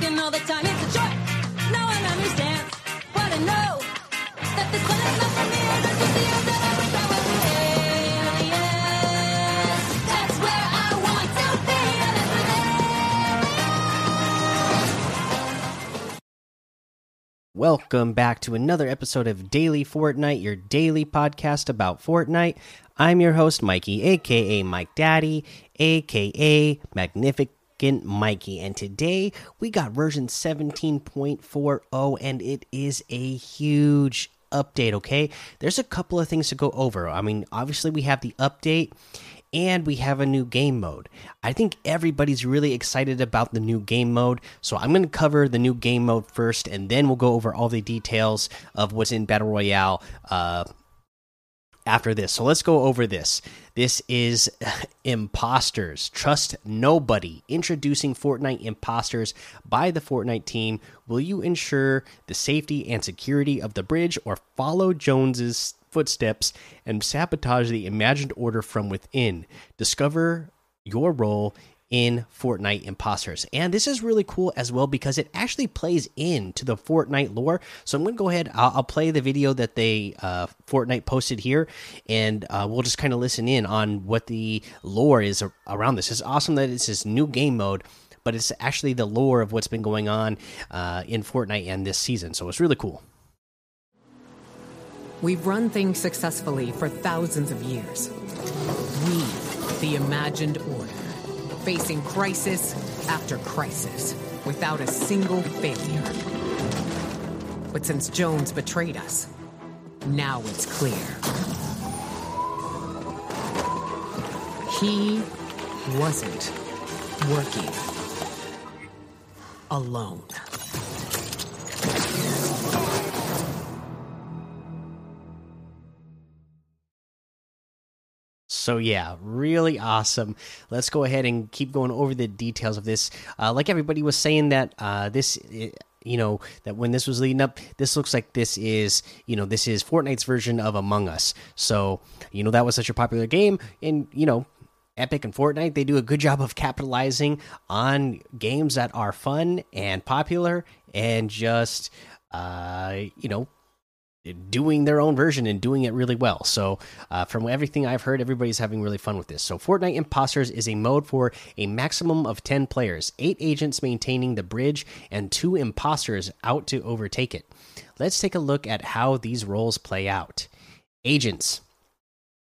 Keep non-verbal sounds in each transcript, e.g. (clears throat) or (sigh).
working all the time. It's a what I know. That this one is not for me. I Welcome back to another episode of Daily Fortnite, your daily podcast about Fortnite. I'm your host, Mikey, aka Mike Daddy, aka Magnificent Mikey. And today we got version 17.40, and it is a huge update, okay? There's a couple of things to go over. I mean, obviously, we have the update and we have a new game mode. I think everybody's really excited about the new game mode, so I'm going to cover the new game mode first, and then we'll go over all the details of what's in Battle Royale uh, after this. So let's go over this. This is (laughs) Imposters. Trust nobody. Introducing Fortnite Imposters by the Fortnite team. Will you ensure the safety and security of the bridge or follow Jones's footsteps and sabotage the imagined order from within? Discover your role in Fortnite Imposters. And this is really cool as well because it actually plays into the Fortnite lore. So I'm going to go ahead, I'll, I'll, play the video that they, uh, Fortnite posted here, and uh, we'll just kind of listen in on what the lore is around this. It's awesome that it's this new game mode. But it's actually the lore of what's been going on uh, in Fortnite and this season. So it's really cool. We've run things successfully for thousands of years. We, the imagined order, facing crisis after crisis without a single failure. But since Jones betrayed us, now it's clear. He wasn't working alone. So yeah, really awesome. Let's go ahead and keep going over the details of this. Uh, like everybody was saying that uh, this. you know that when this was leading up this looks like this is you know this is fortnite's version of among us so you know that was such a popular game and you know epic and fortnite they do a good job of capitalizing on games that are fun and popular and just uh you know doing their own version and doing it really well. So, uh, from everything I've heard, everybody's having really fun with this. So, Fortnite Imposters is a mode for a maximum of 10 players, eight agents maintaining the bridge, and two imposters out to overtake it. Let's take a look at how these roles play out. Agents.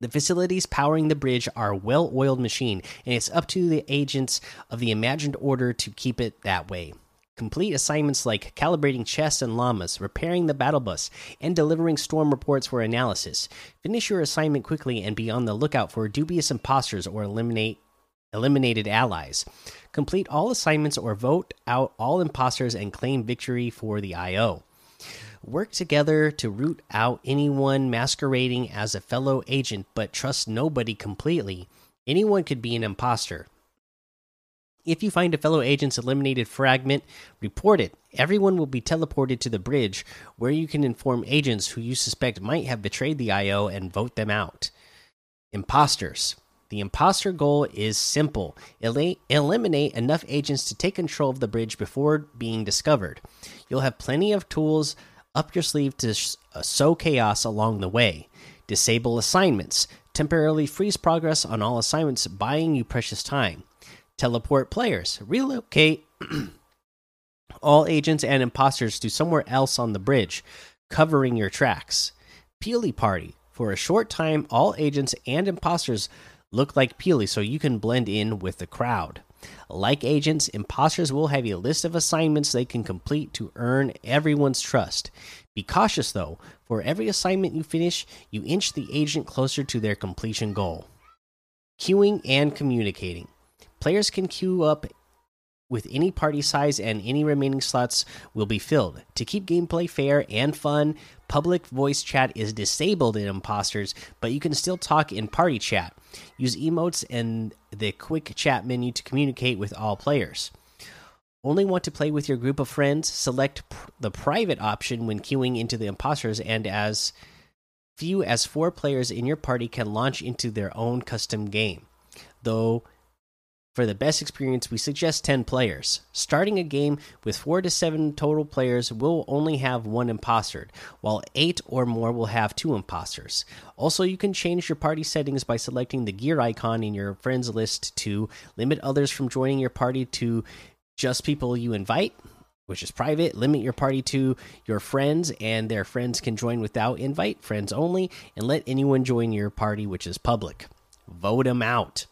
The facilities powering the bridge are a well oiled machine, and it's up to the agents of the imagined order to keep it that way. Complete assignments like calibrating chests and llamas, repairing the battle bus, and delivering storm reports for analysis. Finish your assignment quickly and be on the lookout for dubious imposters or eliminate eliminated allies. Complete all assignments or vote out all imposters and claim victory for the IO. Work together to root out anyone masquerading as a fellow agent, but trust nobody completely. Anyone could be an imposter. If you find a fellow agent's eliminated fragment, report it. Everyone will be teleported to the bridge, where you can inform agents who you suspect might have betrayed the IO and vote them out. Imposters. The imposter goal is simple El eliminate enough agents to take control of the bridge before being discovered. You'll have plenty of tools up your sleeve to uh, sow chaos along the way. Disable assignments. Temporarily freeze progress on all assignments, buying you precious time teleport players, relocate (clears throat) all agents and imposters to somewhere else on the bridge, covering your tracks. Peely Party. For a short time, all agents and imposters look like Peely so you can blend in with the crowd. Like agents, imposters will have a list of assignments they can complete to earn everyone's trust. Be cautious though, for every assignment you finish, you inch the agent closer to their completion goal. Queuing and communicating. Players can queue up with any party size and any remaining slots will be filled. To keep gameplay fair and fun, public voice chat is disabled in imposters, but you can still talk in party chat. Use emotes and the quick chat menu to communicate with all players. Only want to play with your group of friends? Select pr the private option when queuing into the imposters, and as few as four players in your party can launch into their own custom game. Though For the best experience, we suggest 10 players. Starting a game with 4 to 7 total players will only have one imposter, while 8 or more will have two imposters. Also, you can change your party settings by selecting the gear icon in your friends list to limit others from joining your party to just people you invite, which is private. Limit your party to your friends, and their friends can join without invite, friends only, and let anyone join your party, which is public. Vote them out.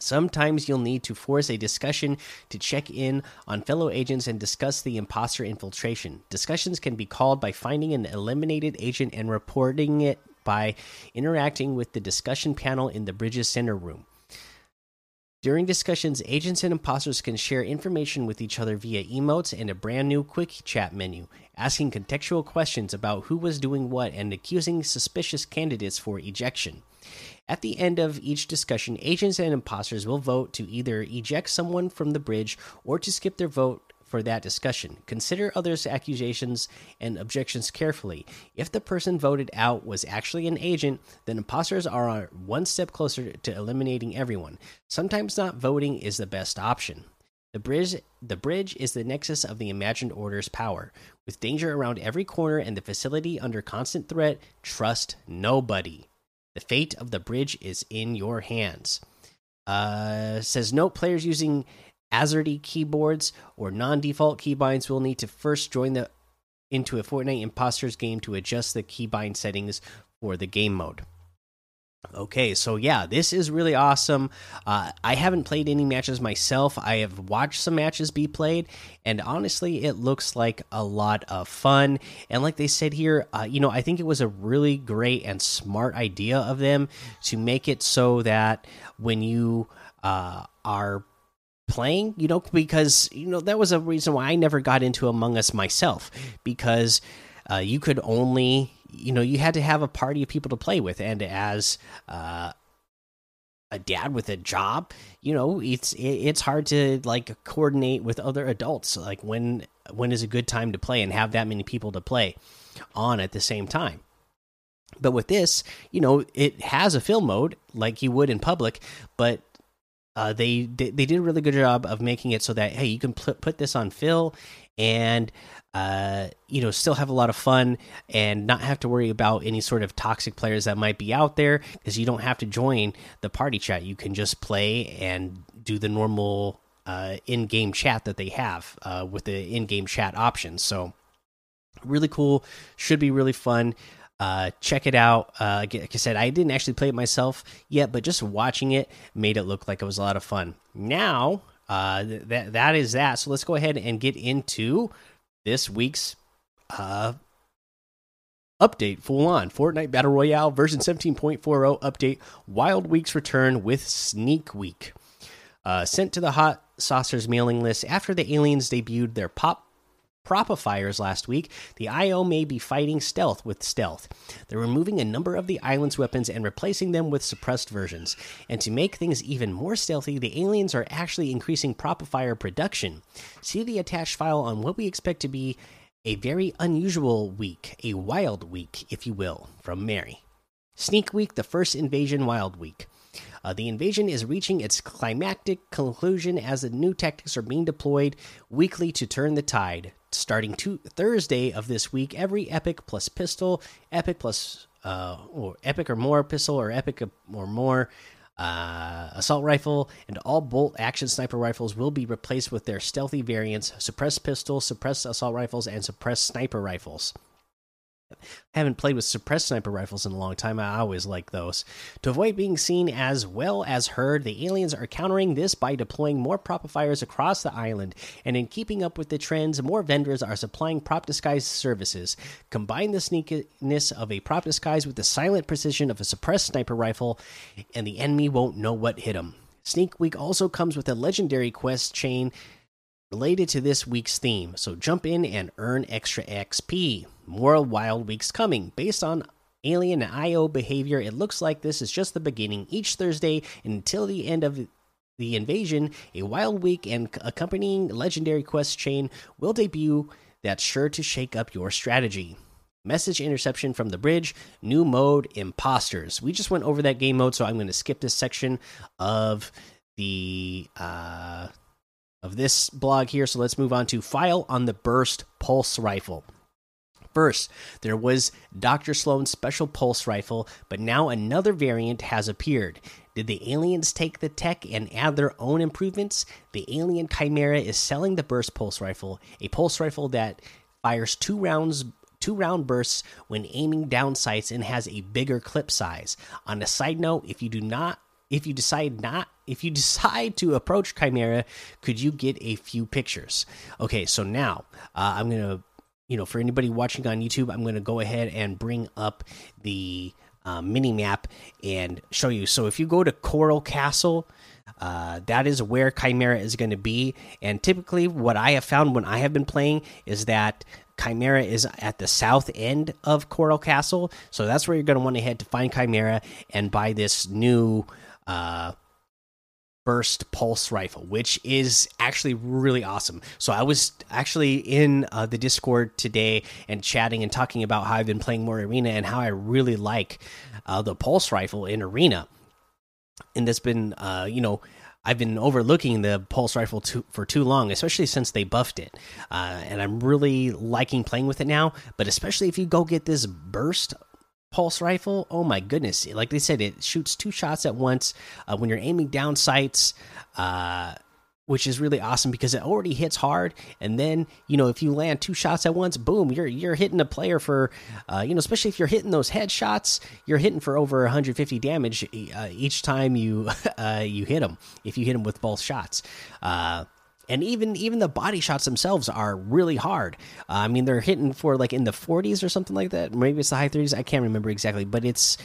Sometimes you'll need to force a discussion to check in on fellow agents and discuss the imposter infiltration. Discussions can be called by finding an eliminated agent and reporting it by interacting with the discussion panel in the bridge's center room. During discussions, agents and imposters can share information with each other via emotes and a brand new quick chat menu, asking contextual questions about who was doing what and accusing suspicious candidates for ejection. At the end of each discussion, agents and imposters will vote to either eject someone from the bridge or to skip their vote for that discussion. Consider others' accusations and objections carefully. If the person voted out was actually an agent, then imposters are one step closer to eliminating everyone. Sometimes not voting is the best option. The bridge, the bridge is the nexus of the imagined order's power. With danger around every corner and the facility under constant threat, trust nobody. The fate of the bridge is in your hands. Uh, says note players using AZERTY keyboards or non-default keybinds will need to first join the into a Fortnite Imposters game to adjust the keybind settings for the game mode. Okay, so yeah, this is really awesome. Uh, I haven't played any matches myself. I have watched some matches be played, and honestly, it looks like a lot of fun. And like they said here, uh, you know, I think it was a really great and smart idea of them to make it so that when you uh, are playing, you know, because you know that was a reason why I never got into Among Us myself because uh, you could only you know you had to have a party of people to play with. And as uh, a dad with a job you know it's it's hard to like coordinate with other adults. Like when when is a good time to play and have that many people to play on at the same time? But with this you know it has a film mode like you would in public but uh, they, they did a really good job of making it so that hey you can put put this on fill and uh, you know still have a lot of fun and not have to worry about any sort of toxic players that might be out there because you don't have to join the party chat. You can just play and do the normal uh, in-game chat that they have uh, with the in-game chat options. So really cool. Should be really fun uh, check it out. Uh, like I said, I didn't actually play it myself yet, but just watching it made it look like it was a lot of fun. Now, uh, th that that is that. So let's go ahead and get into this week's uh, update. Full on Fortnite Battle Royale version 17.40 update. Wild Weeks return with Sneak Week. Uh, sent to the Hot Saucers mailing list after the aliens debuted their pop propifiers last week, the IO may be fighting stealth with stealth. They're removing a number of the island's weapons and replacing them with suppressed versions. And to make things even more stealthy, the aliens are actually increasing propifier production. See the attached file on what we expect to be a very unusual week, a wild week, if you will, from Mary. Sneak Week, the first invasion wild week. Uh, the invasion is reaching its climactic conclusion as the new tactics are being deployed weekly to turn the tide. Starting to Thursday of this week, every epic plus pistol, epic plus uh, or epic or more pistol, or epic or more uh, assault rifle, and all bolt action sniper rifles will be replaced with their stealthy variants: suppressed pistol, suppressed assault rifles, and suppressed sniper rifles. I haven't played with suppressed sniper rifles in a long time. I always like those. To avoid being seen as well as heard, the aliens are countering this by deploying more propifiers across the island. And in keeping up with the trends, more vendors are supplying prop disguise services. Combine the sneakiness of a prop disguise with the silent precision of a suppressed sniper rifle, and the enemy won't know what hit them. Sneak Week also comes with a legendary quest chain related to this week's theme, so jump in and earn extra XP. More Wild Weeks coming. Based on Alien IO behavior, it looks like this is just the beginning. Each Thursday until the end of the invasion, a Wild Week and accompanying legendary quest chain will debut that's sure to shake up your strategy. Message interception from the bridge, new mode, imposters. We just went over that game mode, so I'm going to skip this section of the uh, of this blog here. So let's move on to file on the burst pulse rifle. First, there was Dr. Sloan's special pulse rifle, but now another variant has appeared. Did the aliens take the tech and add their own improvements? The alien Kymera is selling the burst pulse rifle, a pulse rifle that fires two rounds two round bursts when aiming down sights and has a bigger clip size. On a side note, if you do not if you decide not if you (laughs) decide to approach kymera could you get a few pictures okay so now uh, i'm gonna you know for anybody watching on youtube i'm gonna go ahead and bring up the uh, mini map and show you. So if you go to coral castle uh, that is where kymera is going to be. And typically what i have found when i have been playing is that Kymera is at the south end of Coral Castle, so that's where you're going to want to head to find Kymera and buy this new uh, burst pulse rifle, which is actually really awesome. So I was actually in uh, the Discord today and chatting and talking about how I've been playing more Arena and how I really like uh, the pulse rifle in Arena. And that's been, uh, you know, I've been overlooking the pulse rifle too, for too long, especially since they buffed it. Uh, and I'm really liking playing with it now. But especially if you go get this burst pulse rifle, oh my goodness! Like they said, it shoots two shots at once uh, when you're aiming down sights. Uh, which is really awesome because it already hits hard and then you know if you land two shots at once boom you're you're hitting a player for uh, you know especially if you're hitting those headshots you're hitting for over 150 damage uh, each time you (laughs) uh, you hit them if you hit them with both shots uh, and even even the body shots themselves are really hard. Uh, I mean, they're hitting for like in the 40s or something like that. Maybe it's the high 30s. I can't remember exactly, but it's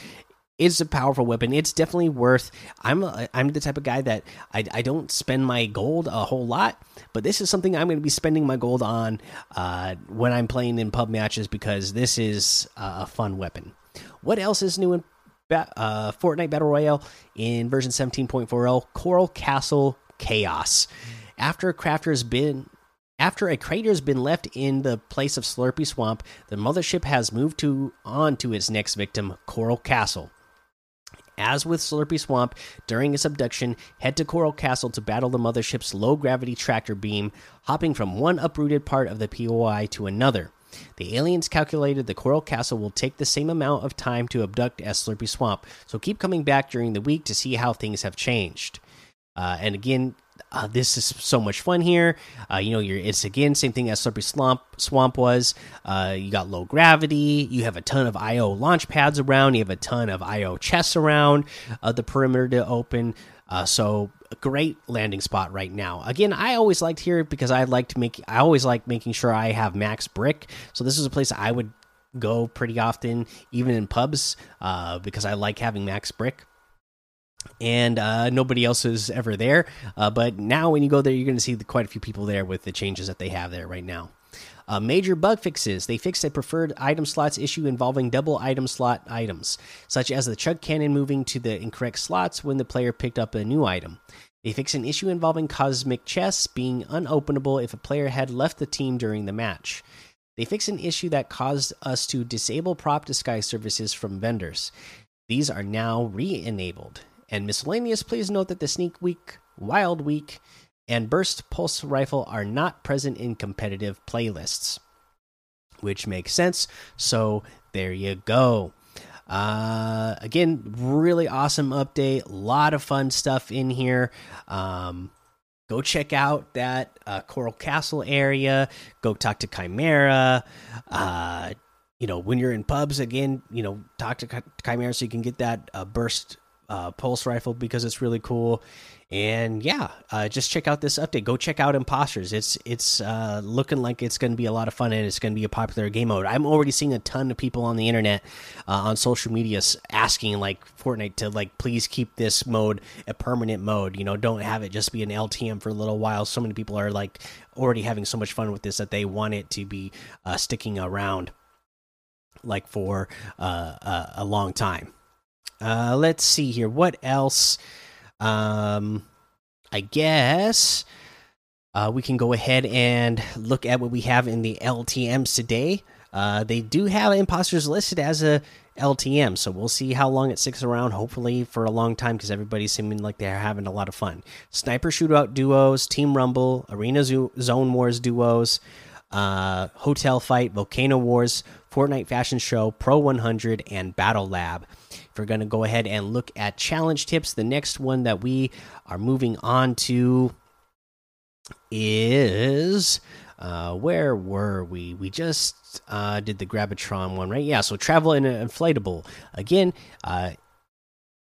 it's a powerful weapon. It's definitely worth. I'm a, I'm the type of guy that I, I don't spend my gold a whole lot, but this is something I'm going to be spending my gold on uh, when I'm playing in pub matches because this is a fun weapon. What else is new in uh, Fortnite Battle Royale in version 17.40? Coral Castle Chaos. After a crafter has been after a crater has been left in the place of Slurpy Swamp, the mothership has moved to on to its next victim, Coral Castle. As with Slurpy Swamp, during its abduction, head to Coral Castle to battle the mothership's low gravity tractor beam, hopping from one uprooted part of the POI to another. The aliens calculated the Coral Castle will take the same amount of time to abduct as Slurpy Swamp, so keep coming back during the week to see how things have changed. Uh, and again, uh, this is so much fun here. Uh, you know, you're it's again same thing as Slurpy Swamp Swamp was. Uh, you got low gravity. You have a ton of IO launch pads around. You have a ton of IO chests around uh, the perimeter to open. Uh, so great landing spot right now. Again, I always liked here because I like to make. I always like making sure I have max brick. So this is a place I would go pretty often, even in pubs, uh, because I like having max brick and uh, nobody else is ever there. Uh, but now, when you go there, you're going to see the, quite a few people there with the changes that they have there right now. Uh, major bug fixes. They fixed a preferred item slots issue involving double item slot items, such as the chug cannon moving to the incorrect slots when the player picked up a new item. They fixed an issue involving cosmic chests being unopenable if a player had left the team during the match. They fixed an issue that caused us to disable prop disguise services from vendors. These are now re enabled and miscellaneous, please note that the Sneak Week, Wild Week, and Burst Pulse Rifle are not present in competitive playlists, which makes sense. So there you go. Uh, again, really awesome update. A lot of fun stuff in here. Um, go check out that uh, Coral Castle area. Go talk to Kymera. Uh, you know, when you're in pubs again, you know, talk to Kymera so you can get that uh, burst uh, pulse rifle because it's really cool. And yeah, uh, just check out this update. Go check out Imposters. It's it's uh, looking like it's going to be a lot of fun and it's going to be a popular game mode. I'm already seeing a ton of people on the internet, uh, on social media, asking like Fortnite to like please keep this mode a permanent mode. You know, don't have it just be an LTM for a little while. So many people are like already having so much fun with this that they want it to be uh, sticking around like for uh, a long time. Uh, let's see here. What else? Um, I guess uh, we can go ahead and look at what we have in the LTMs today. Uh, they do have imposters listed as a LTM. So we'll see how long it sticks around. Hopefully for a long time because everybody's seeming like they're having a lot of fun. Sniper shootout duos, Team Rumble, Arena Zone Wars duos, uh, Hotel Fight, Volcano Wars, Fortnite Fashion Show, Pro 100, and Battle Lab. If we're going to go ahead and look at challenge tips, the next one that we are moving on to is uh, where were we? We just uh, did the Grab-itron one, right? Yeah. So travel in an inflatable again. Uh,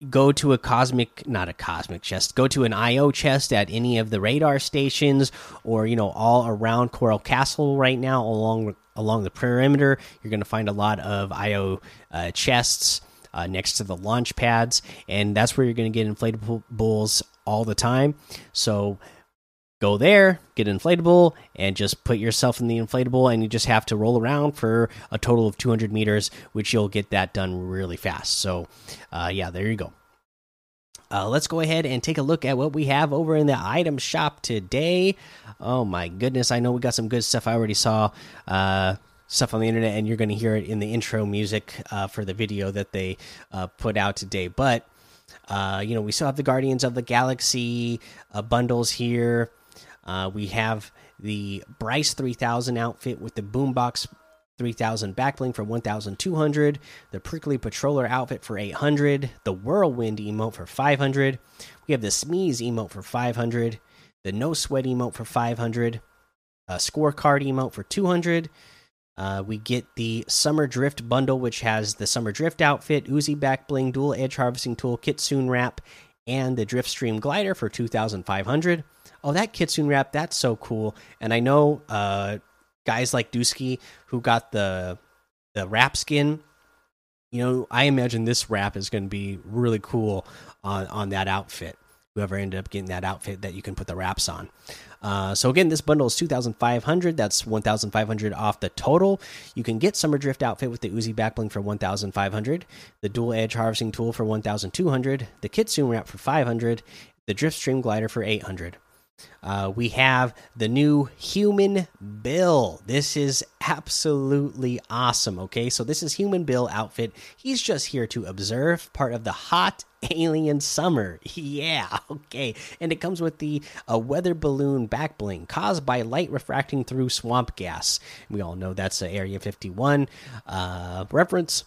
go to a cosmic, not a cosmic chest. Go to an IO chest at any of the radar stations, or you know, all around Coral Castle right now, along along the perimeter. You're going to find a lot of IO uh, chests. Uh, next to the launch pads, and that's where you're going to get inflatables all the time. So go there, get inflatable, and just put yourself in the inflatable, and you just have to roll around for a total of 200 meters, which you'll get that done really fast. So, uh, yeah, there you go. Uh, let's go ahead and take a look at what we have over in the item shop today. Oh my goodness, I know we got some good stuff. I already saw uh, stuff on the internet, and you're going to hear it in the intro music uh, for the video that they uh, put out today. But uh, you know, we still have the Guardians of the Galaxy bundles here. Uh, we have the Bryce 3000 outfit with the Boombox 3000 backbling for 1200, the Prickly Patroller outfit for 800, the Whirlwind emote for 500. We have the Smeeze emote for 500, the No Sweat emote for 500, a scorecard emote for 200. Uh, we get the Summer Drift bundle, which has the Summer Drift outfit, Uzi back bling, dual edge harvesting tool, Kitsune wrap, and the Drift Stream glider for 2,500 oh that kitsune wrap that's so cool. And i know uh guys like dusky who got the the wrap skin you know i imagine this wrap is going to be really cool on on that outfit. Whoever ended up getting that outfit that you can put the wraps on. Uh, so again this bundle is 2500 that's 1500 off the total. You can get summer drift outfit with the uzi backbling for 1500 the dual edge harvesting tool for 1200 the kitsune wrap for 500 the drift stream glider for 800 uh, we have the new Human Bill. This is absolutely awesome. Okay, so this is Human Bill outfit. He's just here to observe part of the hot alien summer. (laughs) Yeah, okay. And it comes with the uh, weather balloon back bling caused by light refracting through swamp gas. We all know that's the Area 51 uh, reference.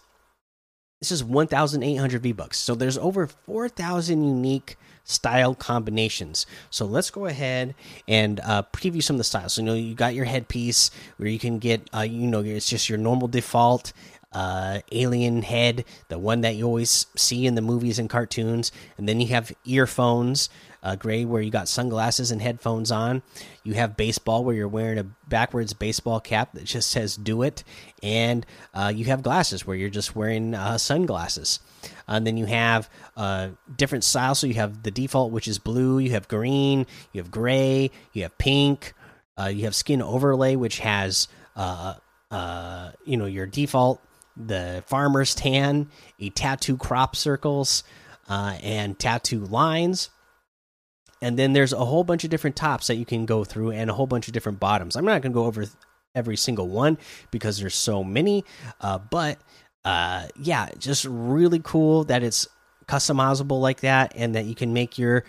This is 1,800 V bucks. So there's over 4,000 unique style combinations. So let's go ahead and uh, preview some of the styles. So you know you got your headpiece where you can get uh, you know it's just your normal default uh, alien head, the one that you always see in the movies and cartoons, and then you have earphones. Uh, gray where you got sunglasses and headphones on. You have baseball where you're wearing a backwards baseball cap that just says "Do It," and uh, you have glasses where you're just wearing uh, sunglasses. And then you have uh, different styles. So you have the default, which is blue. You have green. You have gray. You have pink. Uh, you have skin overlay, which has uh, uh, you know your default, the farmer's tan, a tattoo crop circles, uh, and tattoo lines. And then there's a whole bunch of different tops that you can go through, and a whole bunch of different bottoms. I'm not going to go over every single one because there's so many, uh, but uh yeah just really cool that it's customizable like that and that you can make your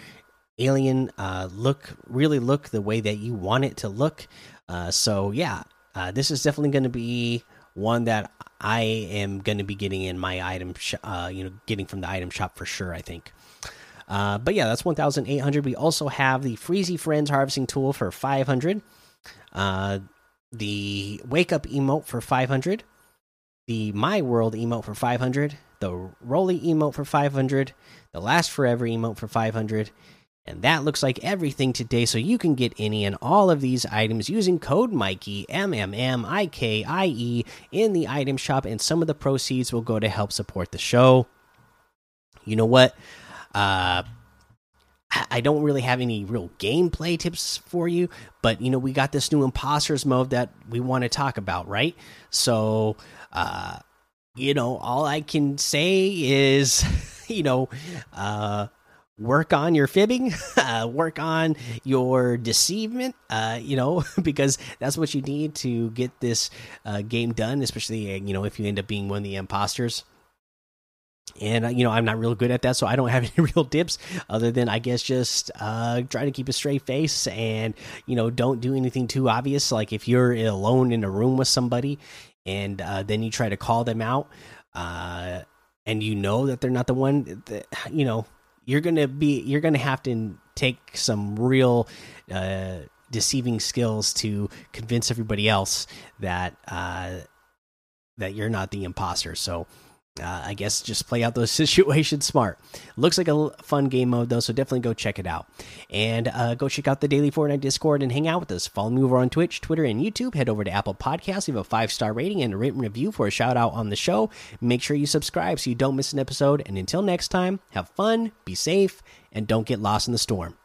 alien uh look really look the way that you want it to look uh so yeah uh this is definitely going to be one that i am going to be getting in my item uh you know getting from the item shop for sure i think uh but yeah that's 1800 we also have the freezy friends harvesting tool for 500 uh the wake up emote for 500 the My World emote for 500, the Rolly emote for 500, the Last Forever emote for 500. And that looks like everything today, so you can get any and all of these items using code Mikey M M M I K I E in the item shop, and some of the proceeds will go to help support the show. You know what? Uh, I don't really have any real gameplay tips for you, but you know we got this new imposters mode that we want to talk about, right? So uh, you know, all I can say is, (laughs) you know, uh, work on your fibbing, (laughs) uh, work on your deceivement, uh, you know, (laughs) because that's what you need to get this uh, game done, especially, you know, if you end up being one of the imposters. And uh, you know i'm not real good at that so i don't have (laughs) any real tips other than i guess just uh try to keep a straight face and you know don't do anything too obvious. Like if you're alone in a room with somebody and uh, then you try to call them out uh and you know that they're not the one that, you know you're gonna be you're gonna have to take some real uh deceiving skills to convince everybody else that uh that you're not the imposter. So uh, I guess just play out those (laughs) situations smart. Looks like a fun game mode though, so definitely go check it out. And uh, go check out the Daily Fortnite Discord and hang out with us. Follow me over on Twitch, Twitter, and YouTube. Head over to Apple Podcasts, leave a five star rating and a written review for a shout out on the show. Make sure you subscribe so you don't miss an episode. And until next time, have fun, be safe, and don't get lost in the storm.